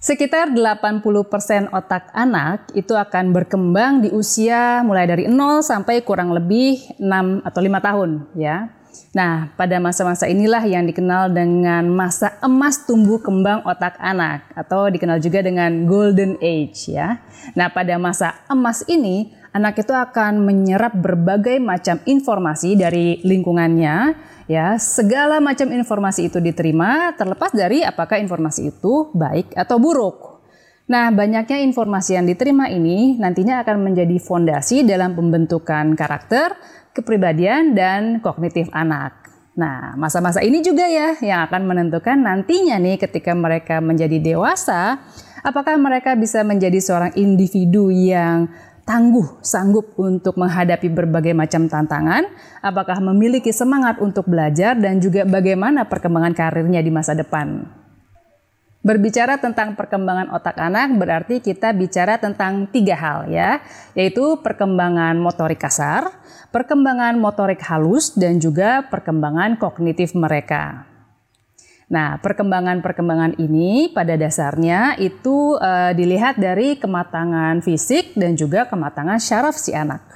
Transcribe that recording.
Sekitar 80% otak anak itu akan berkembang di usia mulai dari 0 sampai kurang lebih 6 atau 5 tahun ya. Nah, pada masa-masa inilah yang dikenal dengan masa emas tumbuh kembang otak anak atau dikenal juga dengan golden age ya. Nah, pada masa emas ini anak itu akan menyerap berbagai macam informasi dari lingkungannya Ya, segala macam informasi itu diterima terlepas dari apakah informasi itu baik atau buruk. Nah, banyaknya informasi yang diterima ini nantinya akan menjadi fondasi dalam pembentukan karakter, kepribadian, dan kognitif anak. Nah, masa-masa ini juga ya yang akan menentukan nantinya nih ketika mereka menjadi dewasa, apakah mereka bisa menjadi seorang individu yang tangguh, sanggup untuk menghadapi berbagai macam tantangan, apakah memiliki semangat untuk belajar dan juga bagaimana perkembangan karirnya di masa depan. Berbicara tentang perkembangan otak anak berarti kita bicara tentang tiga hal ya, yaitu perkembangan motorik kasar, perkembangan motorik halus, dan juga perkembangan kognitif mereka. Nah, perkembangan-perkembangan ini pada dasarnya itu uh, dilihat dari kematangan fisik dan juga kematangan syaraf si anak.